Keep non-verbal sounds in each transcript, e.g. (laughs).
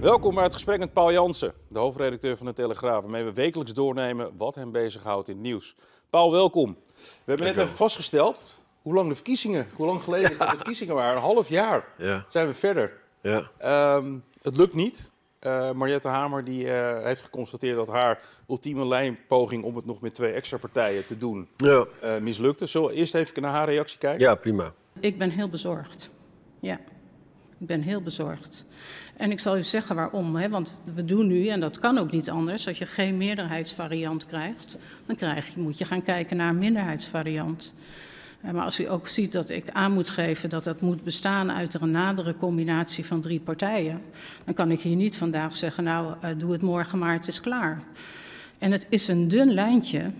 Welkom bij het gesprek met Paul Jansen, de hoofdredacteur van de Telegraaf, waarmee we wekelijks doornemen wat hem bezighoudt in het nieuws. Paul, welkom. We hebben net even vastgesteld hoe lang de verkiezingen, hoe lang geleden is dat de verkiezingen waren. Een half jaar Ja. zijn we verder. Ja. Ehm, het lukt niet. Eh Mariette Hamer die, eh, heeft geconstateerd dat haar ultieme lijnpoging om het nog met twee extra partijen te doen Ja. eh, mislukte. Zullen we eerst even naar haar reactie kijken? ja, prima. Ik ben heel bezorgd. Ja, ik ben heel bezorgd. En ik zal u zeggen waarom. Hè? Want we doen nu, en dat kan ook niet anders, als je geen meerderheidsvariant krijgt, dan krijg je, moet je gaan kijken naar een minderheidsvariant. Eh, Maar als u ook ziet dat ik aan moet geven dat dat moet bestaan uit een nadere combinatie van drie partijen, dan kan ik hier niet vandaag zeggen, nou, eh, doe het morgen maar, het is klaar. En het is een dun lijntje.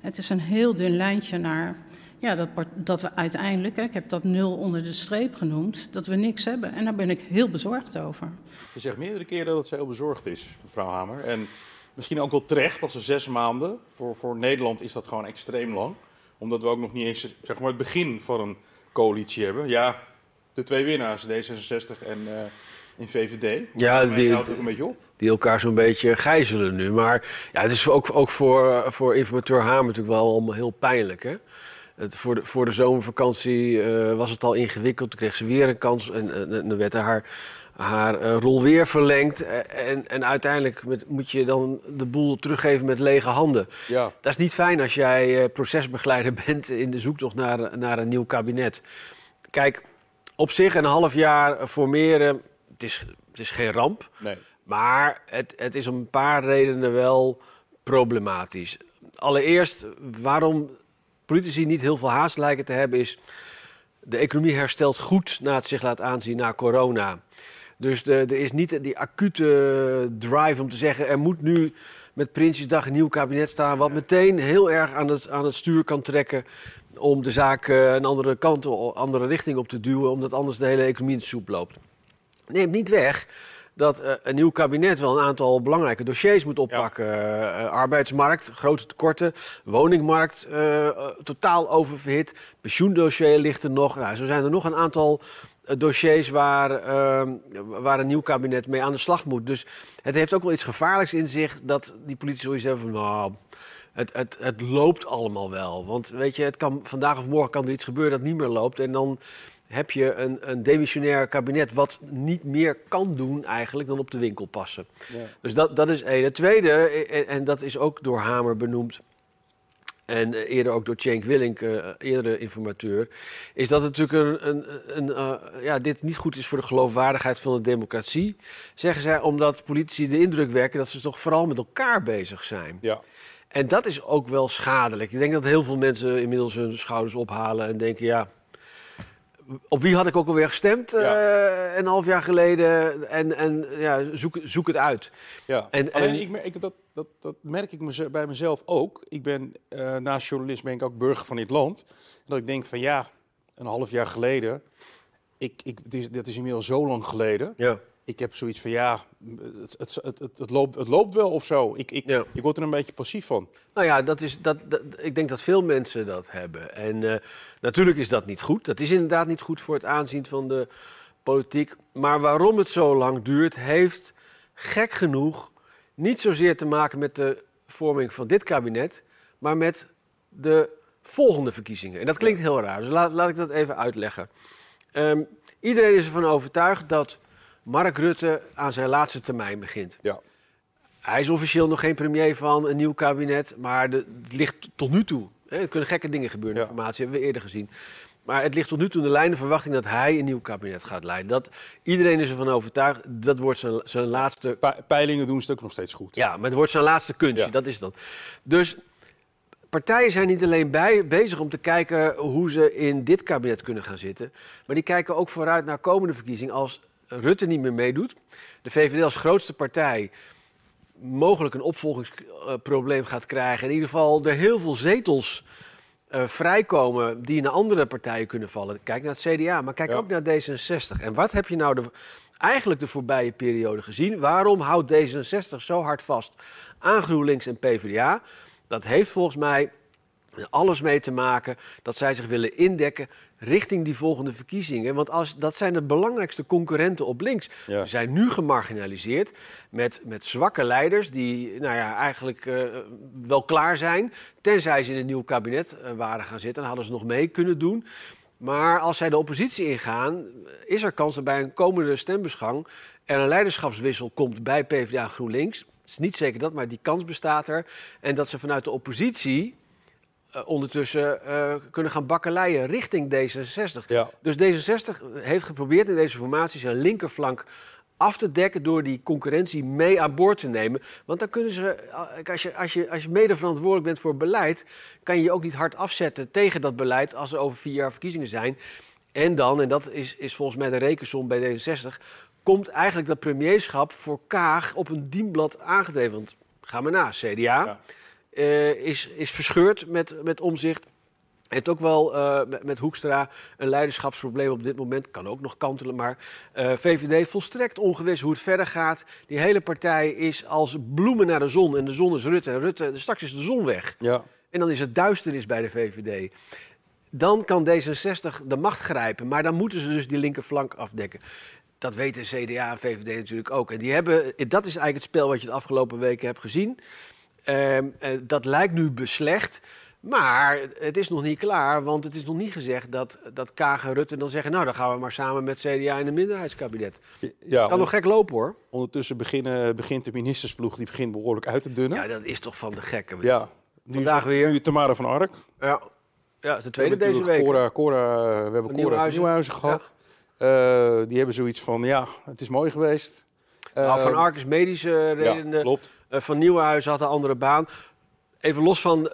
Het is een heel dun lijntje naar ja, dat, dat we uiteindelijk, hè, ik heb dat nul onder de streep genoemd, dat we niks hebben. En daar ben ik heel bezorgd over. Ze zegt meerdere keren dat ze heel bezorgd is, mevrouw Hamer. En misschien ook wel terecht, als ze zes maanden. Voor, voor Nederland is dat gewoon extreem lang. Omdat we ook nog niet eens zeg maar, het begin van een coalitie hebben. Ja, de twee winnaars, D66 en, eh en VVD. Ja, die- houdt het een beetje op. Die elkaar zo'n beetje gijzelen nu. Maar ja, het is ook, ook voor, voor informateur Hamer natuurlijk wel allemaal heel pijnlijk. Hè? Het, voor, de, voor de zomervakantie eh, was het al ingewikkeld. Toen kreeg ze weer een kans en, dan werd haar, haar eh, rol weer verlengd. Eh, En, en uiteindelijk met, moet je dan de boel teruggeven met lege handen. Ja, Dat is niet fijn als jij procesbegeleider (laughs) bent in de zoektocht naar, naar een nieuw kabinet. Kijk, op zich een half jaar formeren, het is, het is geen ramp. nee. Maar het, het is om een paar redenen wel problematisch. Allereerst, waarom politici niet heel veel haast lijken te hebben, is de economie herstelt goed na het zich laat aanzien na corona. Dus er is niet die acute drive om te zeggen, er moet nu met Prinsjesdag een nieuw kabinet staan, wat meteen heel erg aan het, aan het stuur kan trekken om de zaak eh, een andere kant, een andere richting op te duwen, omdat anders de hele economie in de soep loopt. Neemt niet weg dat eh, een nieuw kabinet wel een aantal belangrijke dossiers moet oppakken. Eh, eh, arbeidsmarkt, grote tekorten, woningmarkt, totaal oververhit, pensioendossier ligt er nog. Nou, zo zijn er nog een aantal dossiers waar, eh, waar een nieuw kabinet mee aan de slag moet. Dus het heeft ook wel iets gevaarlijks in zich dat die politici zoiets hebben van... Nou, het, het, het loopt allemaal wel. Want weet je, het kan, vandaag of morgen kan er iets gebeuren dat niet meer loopt. En dan heb je een, een demissionair kabinet wat niet meer kan doen eigenlijk dan op de winkel passen. Ja. Dus dat, dat is één. Het tweede, en, en dat is ook door Hamer benoemd. En eh, eerder ook door Cenk Willink, eh, eerdere informateur, is dat het natuurlijk een, een, een, eh, ja, dit niet goed is voor de geloofwaardigheid van de democratie. Zeggen zij omdat politici de indruk werken dat ze toch vooral met elkaar bezig zijn. Ja. En dat is ook wel schadelijk. Ik denk dat heel veel mensen inmiddels hun schouders ophalen en denken, ja, op wie had ik ook alweer gestemd eh, een half jaar geleden? En, en ja, zoek, zoek het uit. Ja, En- alleen en- ik, mer- ik, dat, dat, dat merk ik bij mezelf ook. Ik ben eh, naast journalist ben ik ook burger van dit land. Dat ik denk van ja, een half jaar geleden, ik, ik, het is, dat is inmiddels zo lang geleden. Ja. Ik heb zoiets van ja, het, het, het, het, loopt, het loopt wel of zo. Ik, ik, Ja. ik word er een beetje passief van. Nou ja, dat is, dat, dat, ik denk dat veel mensen dat hebben. En eh, natuurlijk is dat niet goed. Dat is inderdaad niet goed voor het aanzien van de politiek. Maar waarom het zo lang duurt, heeft gek genoeg niet zozeer te maken met de vorming van dit kabinet, maar met de volgende verkiezingen. En dat klinkt heel raar, dus laat, laat ik dat even uitleggen. Ehm, iedereen is ervan overtuigd dat Mark Rutte aan zijn laatste termijn begint. Ja. Hij is officieel nog geen premier van een nieuw kabinet, maar de, het ligt tot nu toe. Hè, er kunnen gekke dingen gebeuren, Ja. informatie hebben we eerder gezien. Maar het ligt tot nu toe in de lijn de verwachting dat hij een nieuw kabinet gaat leiden. Dat, iedereen is ervan overtuigd, dat wordt zijn, zijn laatste Pe- Peilingen doen ook nog steeds goed. ja, maar het wordt zijn laatste kunstje, Ja. dat is dan. Dus partijen zijn niet alleen bij, bezig om te kijken hoe ze in dit kabinet kunnen gaan zitten. Maar die kijken ook vooruit naar komende verkiezingen als Rutte niet meer meedoet. De VVD als grootste partij mogelijk een opvolgingsprobleem gaat krijgen. In ieder geval er heel veel zetels uh, vrijkomen die naar andere partijen kunnen vallen. Kijk naar het CDA, maar kijk ook naar D66. En wat heb je nou de, eigenlijk de voorbije periode gezien? Waarom houdt D66 zo hard vast aan GroenLinks en PvdA? Dat heeft volgens mij alles mee te maken dat zij zich willen indekken richting die volgende verkiezingen. Want als, dat zijn de belangrijkste concurrenten op links. Ze zijn nu gemarginaliseerd met, met zwakke leiders die nou ja, eigenlijk uh, wel klaar zijn. Tenzij ze in een nieuw kabinet uh, waren gaan zitten, dan hadden ze nog mee kunnen doen. Maar als zij de oppositie ingaan, is er kans dat bij een komende stembusgang er een leiderschapswissel komt bij PvdA GroenLinks. Het is niet zeker dat, maar die kans bestaat er. En dat ze vanuit de oppositie uh, ondertussen uh, kunnen gaan bakkeleien richting D66. Ja. Dus D66 heeft geprobeerd in deze formatie zijn linkerflank af te dekken door die concurrentie mee aan boord te nemen. Want dan kunnen ze, eh, als je, als je, als je mede verantwoordelijk bent voor beleid, kan je je ook niet hard afzetten tegen dat beleid als er over vier jaar verkiezingen zijn. En dan, en dat is, is volgens mij de rekensom bij D66, komt eigenlijk dat premierschap voor Kaag op een dienblad aangedreven. Want ga maar na, CDA. Ja. Uh, is, is verscheurd met, met omzicht. Heeft ook wel uh, met, met, Hoekstra een leiderschapsprobleem op dit moment. Kan ook nog kantelen, maar uh, VVD volstrekt ongewis hoe het verder gaat. Die hele partij is als bloemen naar de zon. En de zon is Rutte. En Rutte, straks is de zon weg. Ja. En dan is het duisternis bij de VVD. Dan kan D66 de macht grijpen. Maar dan moeten ze dus die linkerflank afdekken. Dat weten CDA en VVD natuurlijk ook. En die hebben, dat is eigenlijk het spel wat je de afgelopen weken hebt gezien. Ehm, eh, dat lijkt nu beslecht. Maar het is nog niet klaar, want het is nog niet gezegd dat, dat Kaag en Rutte dan zeggen... nou, dan gaan we maar samen met CDA in een minderheidskabinet. Ja, kan nog gek lopen, hoor. Ondertussen beginnen, begint de ministersploeg, die begint behoorlijk uit te dunnen. Ja, dat is toch van de gekken. Ja. Vandaag weer. Nu Tamara van Ark. Ja, ja is de tweede deze week. Cora, Cora, we hebben Cora Nieuwhuizen gehad. Ja. Uh, die hebben zoiets van, ja, het is mooi geweest. Nou, van Ark is medische redenen. Ja, klopt. Uh, van Nieuwenhuizen had een andere baan. Even los van, uh,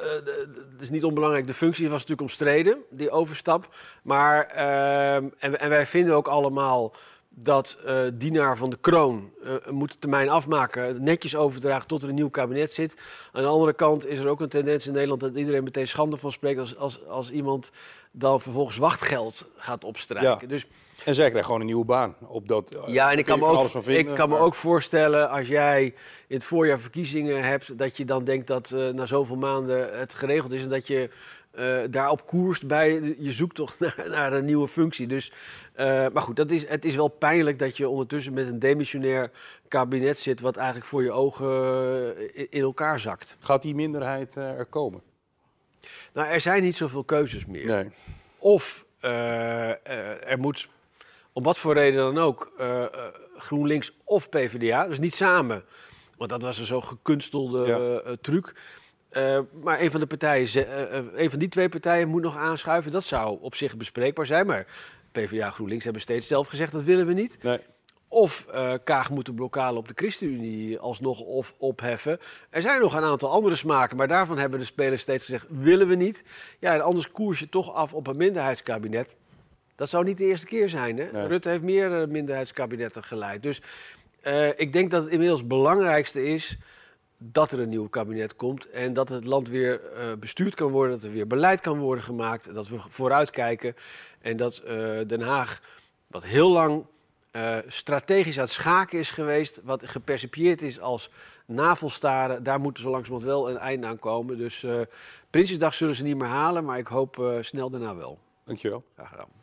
het is niet onbelangrijk, de functie was natuurlijk omstreden, die overstap. Maar, en, en, wij vinden ook allemaal dat uh, dienaar van de kroon moet de termijn afmaken, netjes overdragen tot er een nieuw kabinet zit. Aan de andere kant is er ook een tendens in Nederland dat iedereen meteen schande van spreekt als, als, als iemand dan vervolgens wachtgeld gaat opstrijken. Ja. Dus en zij krijgt gewoon een nieuwe baan. Op dat, eh, ja, en ik kan, me ook, ik kan me ook voorstellen als jij in het voorjaar verkiezingen hebt, dat je dan denkt dat uh, na zoveel maanden het geregeld is en dat je uh, daar op koerst bij je zoekt toch (laughs) naar, naar een nieuwe functie. Dus, uh, maar goed, dat is, het is wel pijnlijk dat je ondertussen met een demissionair kabinet zit, wat eigenlijk voor je ogen in, in elkaar zakt. Gaat die minderheid er komen? Nou, er zijn niet zoveel keuzes meer. Nee. Of er moet om wat voor reden dan ook, uh, GroenLinks of PvdA. Dus niet samen, want dat was een zo gekunstelde ja. uh, truc. maar een van de partijen, een van die twee partijen moet nog aanschuiven. Dat zou op zich bespreekbaar zijn. Maar PvdA GroenLinks hebben steeds zelf gezegd dat willen we niet. Nee. Of uh, Kaag moet de blokkade op de ChristenUnie alsnog of opheffen. Er zijn nog een aantal andere smaken, maar daarvan hebben de spelers steeds gezegd: willen we niet. Ja, en anders koers je toch af op een minderheidskabinet. Dat zou niet de eerste keer zijn. Hè? Rutte heeft meer uh, minderheidskabinetten geleid. Dus uh, ik denk dat het inmiddels het belangrijkste is dat er een nieuw kabinet komt en dat het land weer uh, bestuurd kan worden, dat er weer beleid kan worden gemaakt, dat we vooruitkijken en dat Den Haag, wat heel lang strategisch aan het schaken is geweest, wat gepercipieerd is als navelstaren, daar moet zo langzamerhand wel een einde aan komen. Dus Prinsjesdag zullen ze niet meer halen, maar ik hoop snel daarna wel. Dankjewel. Graag gedaan.